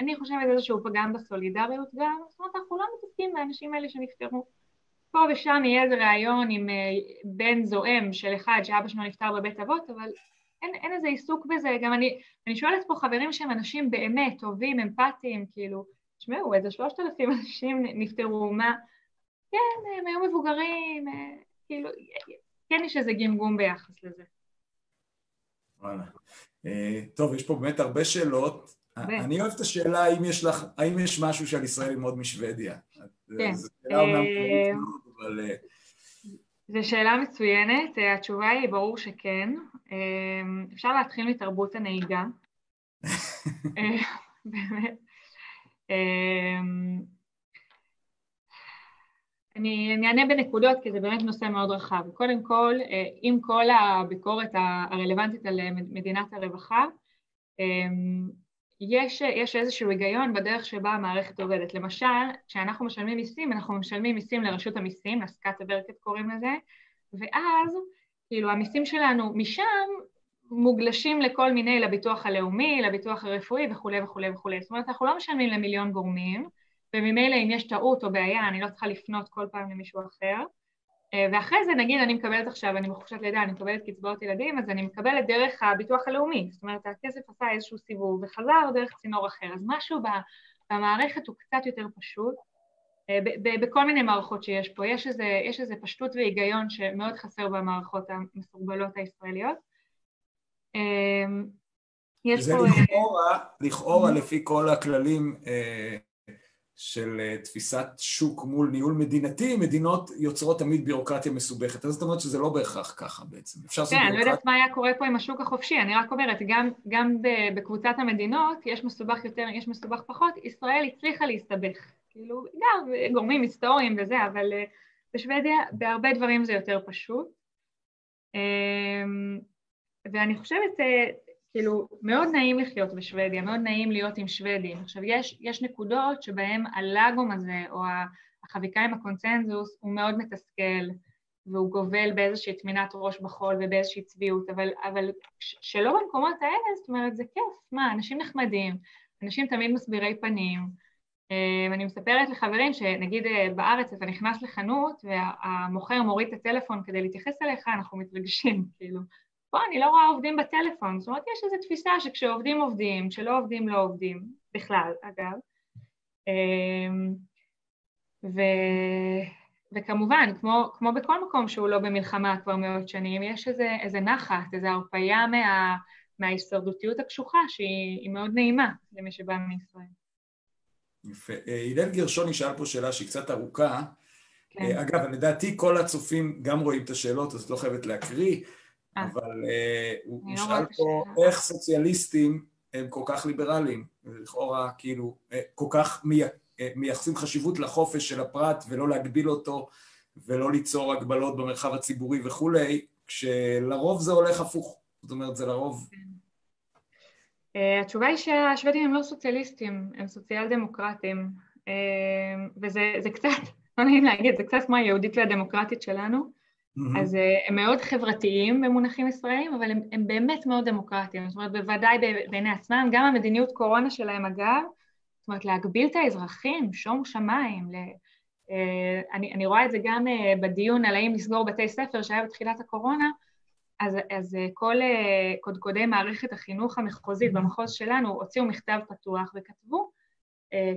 אני חושבת איזשהו פגם בסולידריות גם, זאת אומרת אנחנו לא מתעסקים באנשים האלה שנפטרו פה ושם יהיה איזה ראיון עם אה, בן זועם של אחד שאבא שלו נפטר בבית אבות, אבל אין, אין איזה עיסוק בזה, גם אני, אני שואלת פה חברים שהם אנשים באמת טובים, אמפתיים, כאילו, תשמעו, איזה שלושת אלפים אנשים נפטרו, מה, כן, הם היו מבוגרים, אה, כאילו, כן יש איזה גמגום ביחס לזה. וואלה. אה, טוב, יש פה באמת הרבה שאלות. אני אוהב את השאלה האם יש לך, האם יש משהו שעל ישראל ללמוד משוודיה. כן. אה, זו שאלה מצוינת, אה, התשובה היא ברור שכן. אה, אפשר להתחיל מתרבות הנהיגה. באמת. אני, אני אענה בנקודות כי זה באמת נושא מאוד רחב. קודם כל, עם כל הביקורת הרלוונטית על מדינת הרווחה, יש, יש איזשהו היגיון בדרך שבה המערכת עובדת. למשל, כשאנחנו משלמים מיסים, אנחנו משלמים מיסים לרשות המיסים, לסקת הברקת קוראים לזה, ואז כאילו המיסים שלנו משם מוגלשים לכל מיני, לביטוח הלאומי, לביטוח הרפואי וכולי וכולי וכולי. זאת אומרת, אנחנו לא משלמים למיליון גורמים, וממילא אם יש טעות או בעיה, אני לא צריכה לפנות כל פעם למישהו אחר. אה, ואחרי זה, נגיד אני מקבלת עכשיו, אני בחופשת לידה, אני מקבלת קצבאות ילדים, אז אני מקבלת דרך הביטוח הלאומי. זאת אומרת, הכסף עשה איזשהו סיבוב וחזר דרך צינור אחר. אז משהו במערכת הוא קצת יותר פשוט. אה, בכל מיני מערכות שיש פה. יש איזה, יש איזה פשטות והיגיון שמאוד חסר במערכות המסורבלות הישראליות. אמ, יש פה... לכאורה, לכאורה לפי כל הכללים אה, של אה, תפיסת שוק מול ניהול מדינתי, מדינות יוצרות תמיד ביורוקרטיה מסובכת. אז זאת אומרת שזה לא בהכרח ככה בעצם. אפשר לעשות. כן, אני לא יודעת מה היה קורה פה עם השוק החופשי, אני רק אומרת, גם, גם בקבוצת המדינות יש מסובך יותר, יש מסובך פחות, ישראל הצליחה להסתבך. כאילו, גם גורמים היסטוריים וזה, אבל אה, בשוודיה בהרבה דברים זה יותר פשוט. אמ, ואני חושבת, אה, כאילו, מאוד נעים לחיות בשוודיה, מאוד נעים להיות עם שוודים. עכשיו, יש, יש נקודות שבהן הלאגום הזה, או החביקה עם הקונצנזוס, הוא מאוד מתסכל, והוא גובל באיזושהי טמינת ראש בחול ובאיזושהי צביעות, אבל, אבל שלא במקומות האלה, זאת אומרת, זה כיף. מה, אנשים נחמדים, אנשים תמיד מסבירי פנים. אה, אני מספרת לחברים שנגיד אה, בארץ אתה נכנס לחנות והמוכר מוריד את הטלפון כדי להתייחס אליך, אנחנו מתרגשים, כאילו. פה אני לא רואה עובדים בטלפון, זאת אומרת יש איזו תפיסה שכשעובדים עובדים, כשלא עובדים לא עובדים, בכלל אגב. אמ, ו... וכמובן, כמו, כמו בכל מקום שהוא לא במלחמה כבר מאות שנים, יש איזה, איזה נחת, איזו הרפייה מה, מההישרדותיות הקשוחה שהיא מאוד נעימה למי שבא מישראל. יפה. אה, הלל גרשוני שאל פה שאלה שהיא קצת ארוכה. כן. אה, אגב, לדעתי כל הצופים גם רואים את השאלות, אז את לא חייבת להקריא. אה. אבל אה, הוא לא שאל פה איך סוציאליסטים הם כל כך ליברליים, ולכאורה כאילו אה, כל כך מייחסים חשיבות לחופש של הפרט ולא להגביל אותו ולא ליצור הגבלות במרחב הציבורי וכולי, כשלרוב זה הולך הפוך, זאת אומרת זה לרוב... כן. התשובה היא שהשוודים הם לא סוציאליסטים, הם סוציאל דמוקרטים, וזה קצת, לא נעים להגיד, זה קצת כמו היהודית והדמוקרטית שלנו. Mm-hmm. אז אה, הם מאוד חברתיים במונחים ישראלים, אבל הם, הם באמת מאוד דמוקרטיים, זאת אומרת בוודאי בעיני עצמם, גם המדיניות קורונה שלהם אגב, זאת אומרת להגביל את האזרחים, שומו שמיים, ל... אה, אני, אני רואה את זה גם אה, בדיון על האם לסגור בתי ספר שהיה בתחילת הקורונה, אז, אז כל קודקודי מערכת החינוך המחוזית במחוז שלנו הוציאו מכתב פתוח וכתבו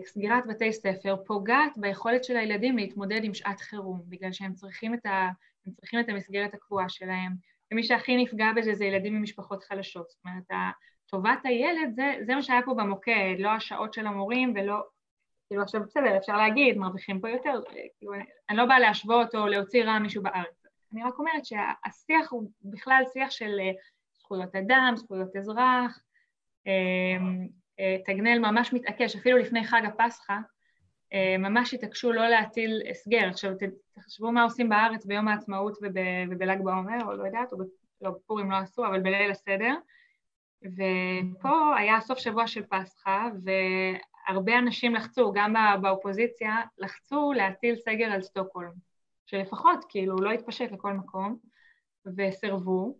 סגירת בתי ספר פוגעת ביכולת של הילדים להתמודד עם שעת חירום, בגלל שהם צריכים את ה... הם צריכים את המסגרת הקבועה שלהם, ומי שהכי נפגע בזה זה ילדים ממשפחות חלשות. זאת אומרת, טובת הילד זה, זה מה שהיה פה במוקד, לא השעות של המורים ולא... כאילו עכשיו בסדר, אפשר להגיד, מרוויחים פה יותר, כאילו, אני לא באה להשוות או להוציא רע מישהו בארץ. אני רק אומרת שהשיח הוא בכלל שיח של אה, זכויות אדם, זכויות אזרח, אה, אה, תגנל ממש מתעקש, אפילו לפני חג הפסחא, אה, ממש התעקשו לא להטיל הסגר. עכשיו תחשבו מה עושים בארץ ביום העצמאות וב, ובל"ג בעומר, או לא יודעת, או לא, בפורים לא עשו, אבל בליל הסדר. ופה היה סוף שבוע של פסחא, והרבה אנשים לחצו, גם באופוזיציה, לחצו להטיל סגר על סטוקהולם, שלפחות כאילו לא התפשט לכל מקום, וסירבו.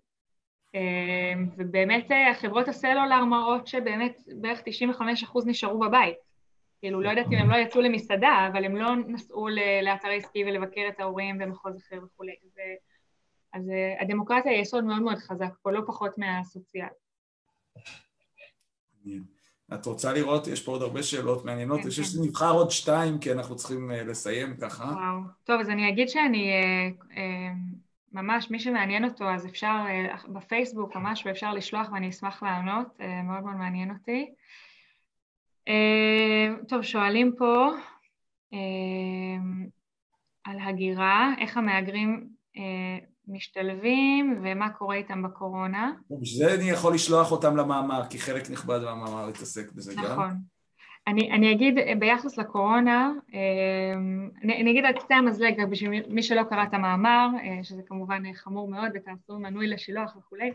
אה, ובאמת אה, חברות הסלולר מראות שבאמת בערך 95% נשארו בבית. כאילו, לא יודעת אם הם לא יצאו למסעדה, אבל הם לא נסעו לאתר עסקי ולבקר את ההורים במחוז אחר וכולי. אז, אז אה, הדמוקרטיה היא יסוד מאוד מאוד חזק פה, לא פחות מהסוציאל. את רוצה לראות? יש פה עוד הרבה שאלות מעניינות. כן, יש כן. נבחר עוד שתיים, כי אנחנו צריכים uh, לסיים ככה. וואו. טוב, אז אני אגיד שאני... uh, ממש, מי שמעניין אותו, אז אפשר בפייסבוק ממש, ואפשר לשלוח ואני אשמח לענות, מאוד מאוד מעניין אותי. אה, טוב, שואלים פה אה, על הגירה, איך המהגרים אה, משתלבים ומה קורה איתם בקורונה. בשביל זה אני יכול לשלוח אותם למאמר, כי חלק נכבד מהמאמר להתעסק בזה נכון, גם. נכון, אני, אני אגיד ביחס לקורונה, אני, אני אגיד על קצה המזלג, בשביל מי שלא קרא את המאמר, שזה כמובן חמור מאוד ותעשו מנוי לשילוח וכולי,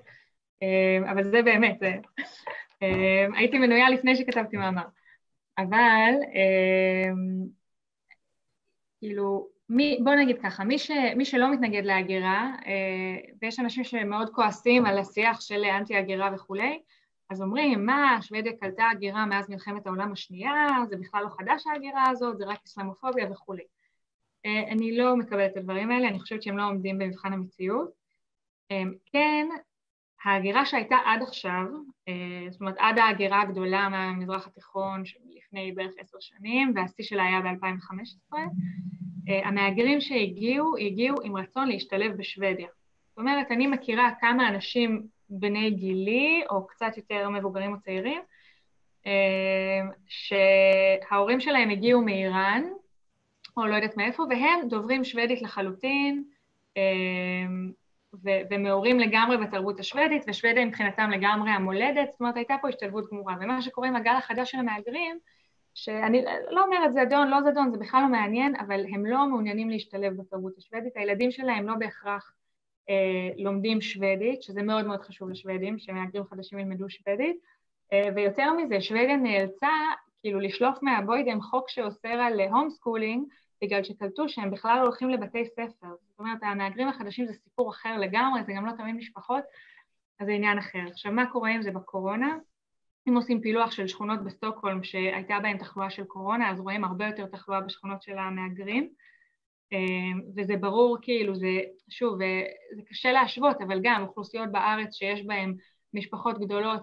אבל זה באמת, הייתי מנויה לפני שכתבתי מאמר. אבל כאילו, מי, בוא נגיד ככה, מי, ש, מי שלא מתנגד להגירה, ויש אנשים שמאוד כועסים על השיח של אנטי הגירה וכולי, אז אומרים, מה, שוודיה קלטה הגירה מאז מלחמת העולם השנייה, זה בכלל לא חדש ההגירה הזאת, זה רק אסלאמופוביה וכולי. אני לא מקבלת את הדברים האלה, אני חושבת שהם לא עומדים במבחן המציאות. כן, ההגירה שהייתה עד עכשיו, זאת אומרת עד ההגירה הגדולה מהמזרח התיכון לפני בערך עשר שנים, והשיא שלה היה ב-2015, המהגרים שהגיעו, הגיעו עם רצון להשתלב בשוודיה. זאת אומרת, אני מכירה כמה אנשים בני גילי, או קצת יותר מבוגרים או צעירים, שההורים שלהם הגיעו מאיראן, או לא יודעת מאיפה, והם דוברים שוודית לחלוטין, ומעורים לגמרי בתרבות השוודית, ושוודיה מבחינתם לגמרי המולדת, זאת אומרת, הייתה פה השתלבות גמורה. ומה שקורה עם הגל החדש של המהגרים, שאני לא אומרת זדון, לא זדון, זה בכלל לא מעניין, אבל הם לא מעוניינים להשתלב בתרבות השוודית, הילדים שלהם לא בהכרח אה, לומדים שוודית, שזה מאוד מאוד חשוב לשוודים, שמהגרים חדשים ילמדו שוודית, אה, ויותר מזה, שוודיה נאלצה כאילו לשלוף מהבוידם חוק שאוסר על home schooling, בגלל שקלטו שהם בכלל לא הולכים לבתי ספר. זאת אומרת, המהגרים החדשים זה סיפור אחר לגמרי, זה גם לא תמיד משפחות, אז זה עניין אחר. עכשיו, מה קורה עם זה בקורונה? אם עושים פילוח של שכונות בסטוקהולם שהייתה בהן תחלואה של קורונה, אז רואים הרבה יותר תחלואה בשכונות של המהגרים, וזה ברור, כאילו, זה, שוב, זה קשה להשוות, אבל גם אוכלוסיות בארץ שיש בהן משפחות גדולות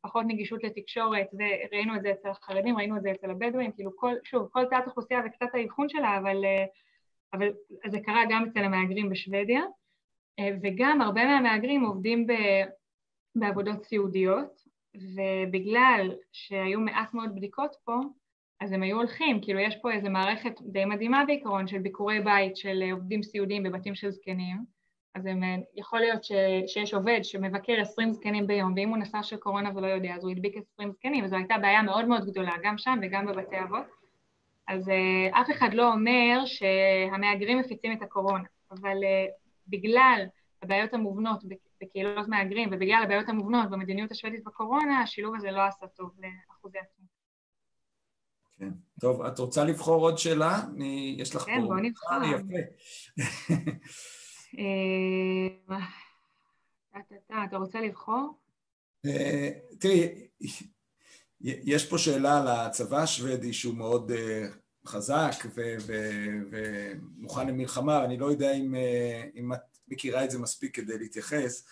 ופחות נגישות לתקשורת, וראינו את זה אצל החרדים, ראינו את זה אצל הבדואים, כאילו כל, שוב, כל תת אוכלוסייה וקצת האבחון שלה, אבל, אבל זה קרה גם אצל המהגרים בשוודיה, וגם הרבה מהמהגרים עובדים ב, בעבודות סיעודיות, ובגלל שהיו מעט מאוד בדיקות פה, אז הם היו הולכים, כאילו יש פה איזו מערכת די מדהימה בעיקרון של ביקורי בית של עובדים סיעודיים בבתים של זקנים, אז הם, יכול להיות ש, שיש עובד שמבקר 20 זקנים ביום, ואם הוא נסע של קורונה ולא יודע, אז הוא הדביק 20 זקנים, וזו הייתה בעיה מאוד מאוד גדולה, גם שם וגם בבתי אבות. אז uh, אף אחד לא אומר שהמהגרים מפיצים את הקורונה, אבל uh, בגלל הבעיות המובנות בקהילות מהגרים, ובגלל הבעיות המובנות במדיניות השוודית בקורונה, השילוב הזה לא עשה טוב לאחוזי עצמם. כן. טוב, את רוצה לבחור עוד שאלה? אני, יש לך כן, פה... כן, בוא נבחר. יפה. אה, אתה רוצה לבחור? אה, תראי, יש פה שאלה על הצבא השוודי שהוא מאוד אה, חזק ומוכן למלחמה, אני לא יודע אם, אם את מכירה את זה מספיק כדי להתייחס.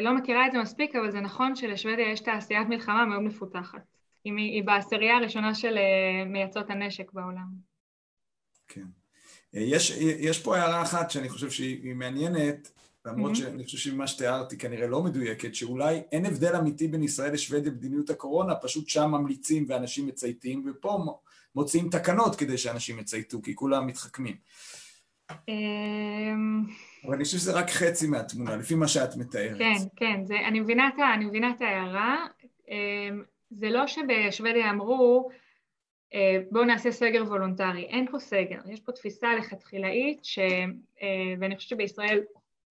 לא מכירה את זה מספיק, אבל זה נכון שלשוודיה יש תעשיית מלחמה מאוד מפותחת. היא, בעשירייה הראשונה של מייצות הנשק בעולם. כן. יש, יש פה הערה אחת שאני חושב שהיא מעניינת, למרות mm-hmm. שאני חושב שמה שתיארתי כנראה לא מדויקת, שאולי אין הבדל אמיתי בין ישראל לשוודיה במדיניות הקורונה, פשוט שם ממליצים ואנשים מצייתים, ופה מוציאים תקנות כדי שאנשים יצייתו, כי כולם מתחכמים. אבל אני חושב שזה רק חצי מהתמונה, לפי מה שאת מתארת. כן, כן, זה, אני, מבינה את, אני מבינה את ההערה. אמ, זה לא שבשוודיה אמרו, אה, בואו נעשה סגר וולונטרי. אין פה סגר, יש פה תפיסה לכתחילאית, ש... אה, ואני חושבת שבישראל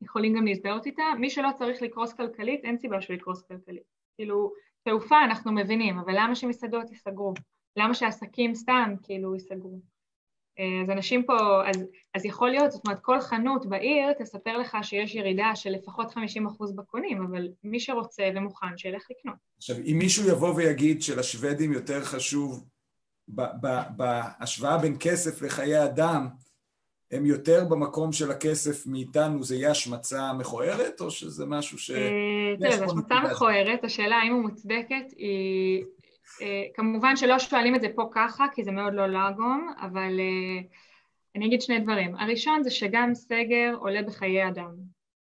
יכולים גם להזדהות איתה, מי שלא צריך לקרוס כלכלית, אין סיבה שהוא יקרוס כלכלית. כאילו, תעופה אנחנו מבינים, אבל למה שמסעדות ייסגרו? למה שעסקים סתם כאילו ייסגרו? אה, אז אנשים פה, אז, אז יכול להיות, זאת אומרת, כל חנות בעיר תספר לך שיש ירידה של לפחות 50% בקונים, אבל מי שרוצה ומוכן, שילך לקנות. עכשיו, אם מישהו יבוא ויגיד שלשוודים יותר חשוב בהשוואה בין כסף לחיי אדם, הם יותר במקום של הכסף מאיתנו, זה יהיה השמצה מכוערת, או שזה משהו ש... אה, תראה, זו השמצה מכוערת, השאלה האם הוא מוצדקת היא... אה, כמובן שלא שואלים את זה פה ככה, כי זה מאוד לא לאגום, אבל אה, אני אגיד שני דברים. הראשון זה שגם סגר עולה בחיי אדם.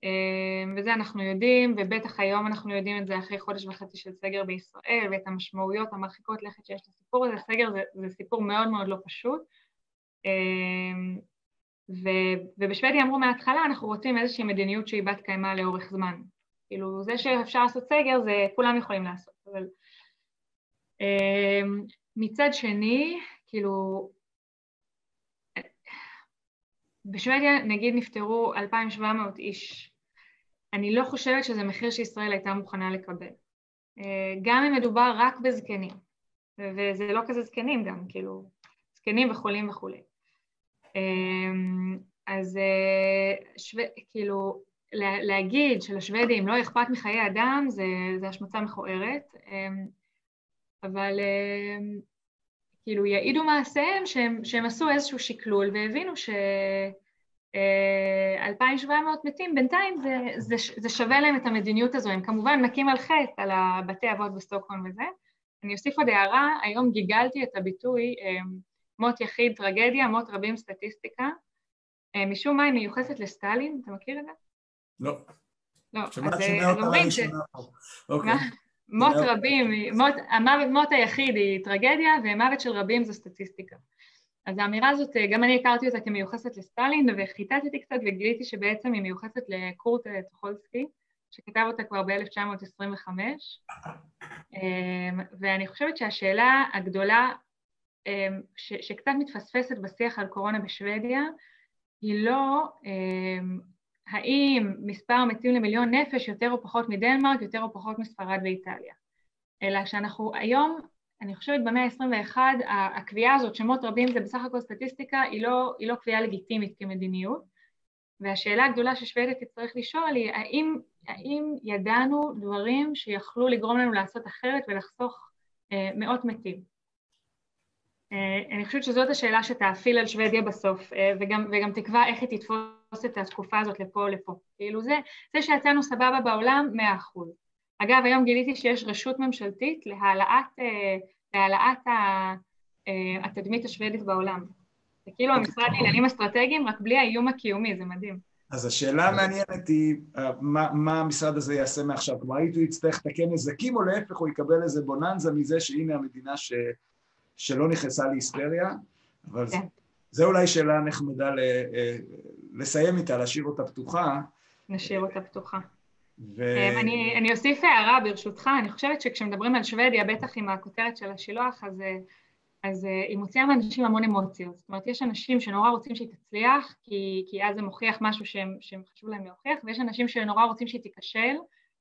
אמ, וזה אנחנו יודעים, ובטח היום אנחנו יודעים את זה אחרי חודש וחצי של סגר בישראל, ואת המשמעויות המרחיקות לכת שיש לסיפור הזה. סגר זה, זה סיפור מאוד מאוד לא פשוט. ו, ובשוודיה אמרו מההתחלה, אנחנו רוצים איזושהי מדיניות שהיא בת קיימא לאורך זמן. כאילו, זה שאפשר לעשות סגר, זה כולם יכולים לעשות, אבל... מצד שני, כאילו, בשוודיה נגיד נפטרו 2,700 איש. אני לא חושבת שזה מחיר שישראל הייתה מוכנה לקבל. גם אם מדובר רק בזקנים, וזה לא כזה זקנים גם, כאילו, זקנים וחולים וכולי. אז שו... כאילו, להגיד שלשוודים לא אכפת מחיי אדם זה, זה השמצה מכוערת, אבל כאילו יעידו מעשיהם שהם, שהם עשו איזשהו שקלול והבינו ש... 2,700 מתים, בינתיים זה, זה, זה שווה להם את המדיניות הזו, הם כמובן נקים על חטא על הבתי אבות בסטוקהולם וזה. אני אוסיף עוד הערה, היום גיגלתי את הביטוי מות יחיד טרגדיה, מות רבים סטטיסטיקה. משום מה היא מיוחסת לסטלין, אתה מכיר את זה? לא. לא, אז אומרים ש... אוקיי. מות רבים, מות, המוות, מות היחיד היא טרגדיה ומוות של רבים זו סטטיסטיקה. אז האמירה הזאת, גם אני הכרתי אותה כמיוחסת לסטלין וחיטטתי קצת וגיליתי שבעצם היא מיוחסת לקורט טוחולסקי שכתב אותה כבר ב-1925 אמ, ואני חושבת שהשאלה הגדולה אמ, ש, שקצת מתפספסת בשיח על קורונה בשוודיה היא לא אמ, האם מספר המתים למיליון נפש יותר או פחות מדנמרק, יותר או פחות מספרד ואיטליה. אלא שאנחנו היום, אני חושבת במאה ה-21, הקביעה הזאת שמות רבים זה בסך הכל סטטיסטיקה, היא לא, היא לא קביעה לגיטימית כמדיניות. והשאלה הגדולה ששוודיה תצטרך לשאול היא האם, האם ידענו דברים שיכלו לגרום לנו לעשות אחרת ולחסוך אה, מאות מתים. אה, אני חושבת שזאת השאלה שתאפיל על שוודיה בסוף, אה, וגם, וגם תקבע איך היא תתפוס את התקופה הזאת לפה לפה. כאילו זה, זה שיצאנו סבבה בעולם, מאה אחוז. אגב, היום גיליתי שיש רשות ממשלתית להעלאת, אה, להעלאת התדמית השוודית בעולם. זה כאילו המשרד לעניינים אסטרטגיים, רק בלי האיום הקיומי, זה מדהים. אז השאלה המעניינת היא, מה, מה המשרד הזה יעשה מעכשיו? כלומר, האם הוא יצטרך לתקן נזקים, או להפך, הוא יקבל איזה בוננזה מזה שהנה המדינה ש... שלא נכנסה להיסטריה, אבל כן. זה אולי שאלה נחמדה ל, אה, לסיים איתה, להשאיר אותה פתוחה. נשאיר אותה פתוחה. ו... אמ, אני, אני אוסיף הערה ברשותך, אני חושבת שכשמדברים על שוודיה, בטח עם הכותרת של השילוח, אז, אה, אז אה, היא מוציאה מאנשים המון אמוציות. זאת אומרת, יש אנשים שנורא רוצים שהיא תצליח, כי, כי אז זה מוכיח משהו שהם, שהם חשוב להם להוכיח, ויש אנשים שנורא רוצים שהיא תיכשל,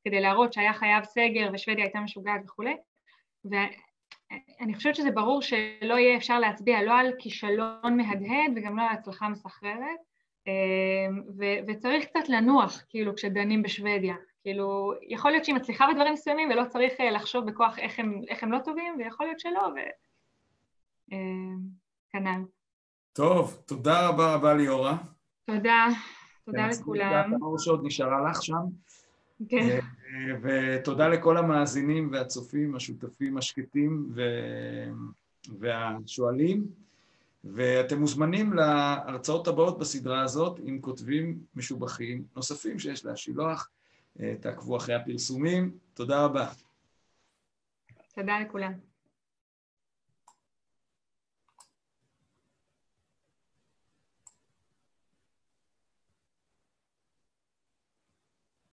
כדי להראות שהיה חייב סגר ושוודיה הייתה משוגעת וכולי. אני חושבת שזה ברור שלא יהיה אפשר להצביע לא על כישלון מהדהד וגם לא על הצלחה מסחררת, אמ, ו- וצריך קצת לנוח, כאילו, כשדנים בשוודיה. כאילו, יכול להיות שהיא מצליחה בדברים מסוימים ולא צריך אה, לחשוב בכוח איך הם, איך הם לא טובים, ויכול להיות שלא, וכנ"ל. אמ, טוב, תודה רבה רבה ליאורה. תודה, תודה לכולם. כמה שעוד נשארה לך שם. כן. אה, ותודה לכל המאזינים והצופים, השותפים השקטים ו... והשואלים, ואתם מוזמנים להרצאות הבאות בסדרה הזאת עם כותבים משובחים נוספים שיש להשילוח. תעקבו אחרי הפרסומים. תודה רבה. תודה לכולם.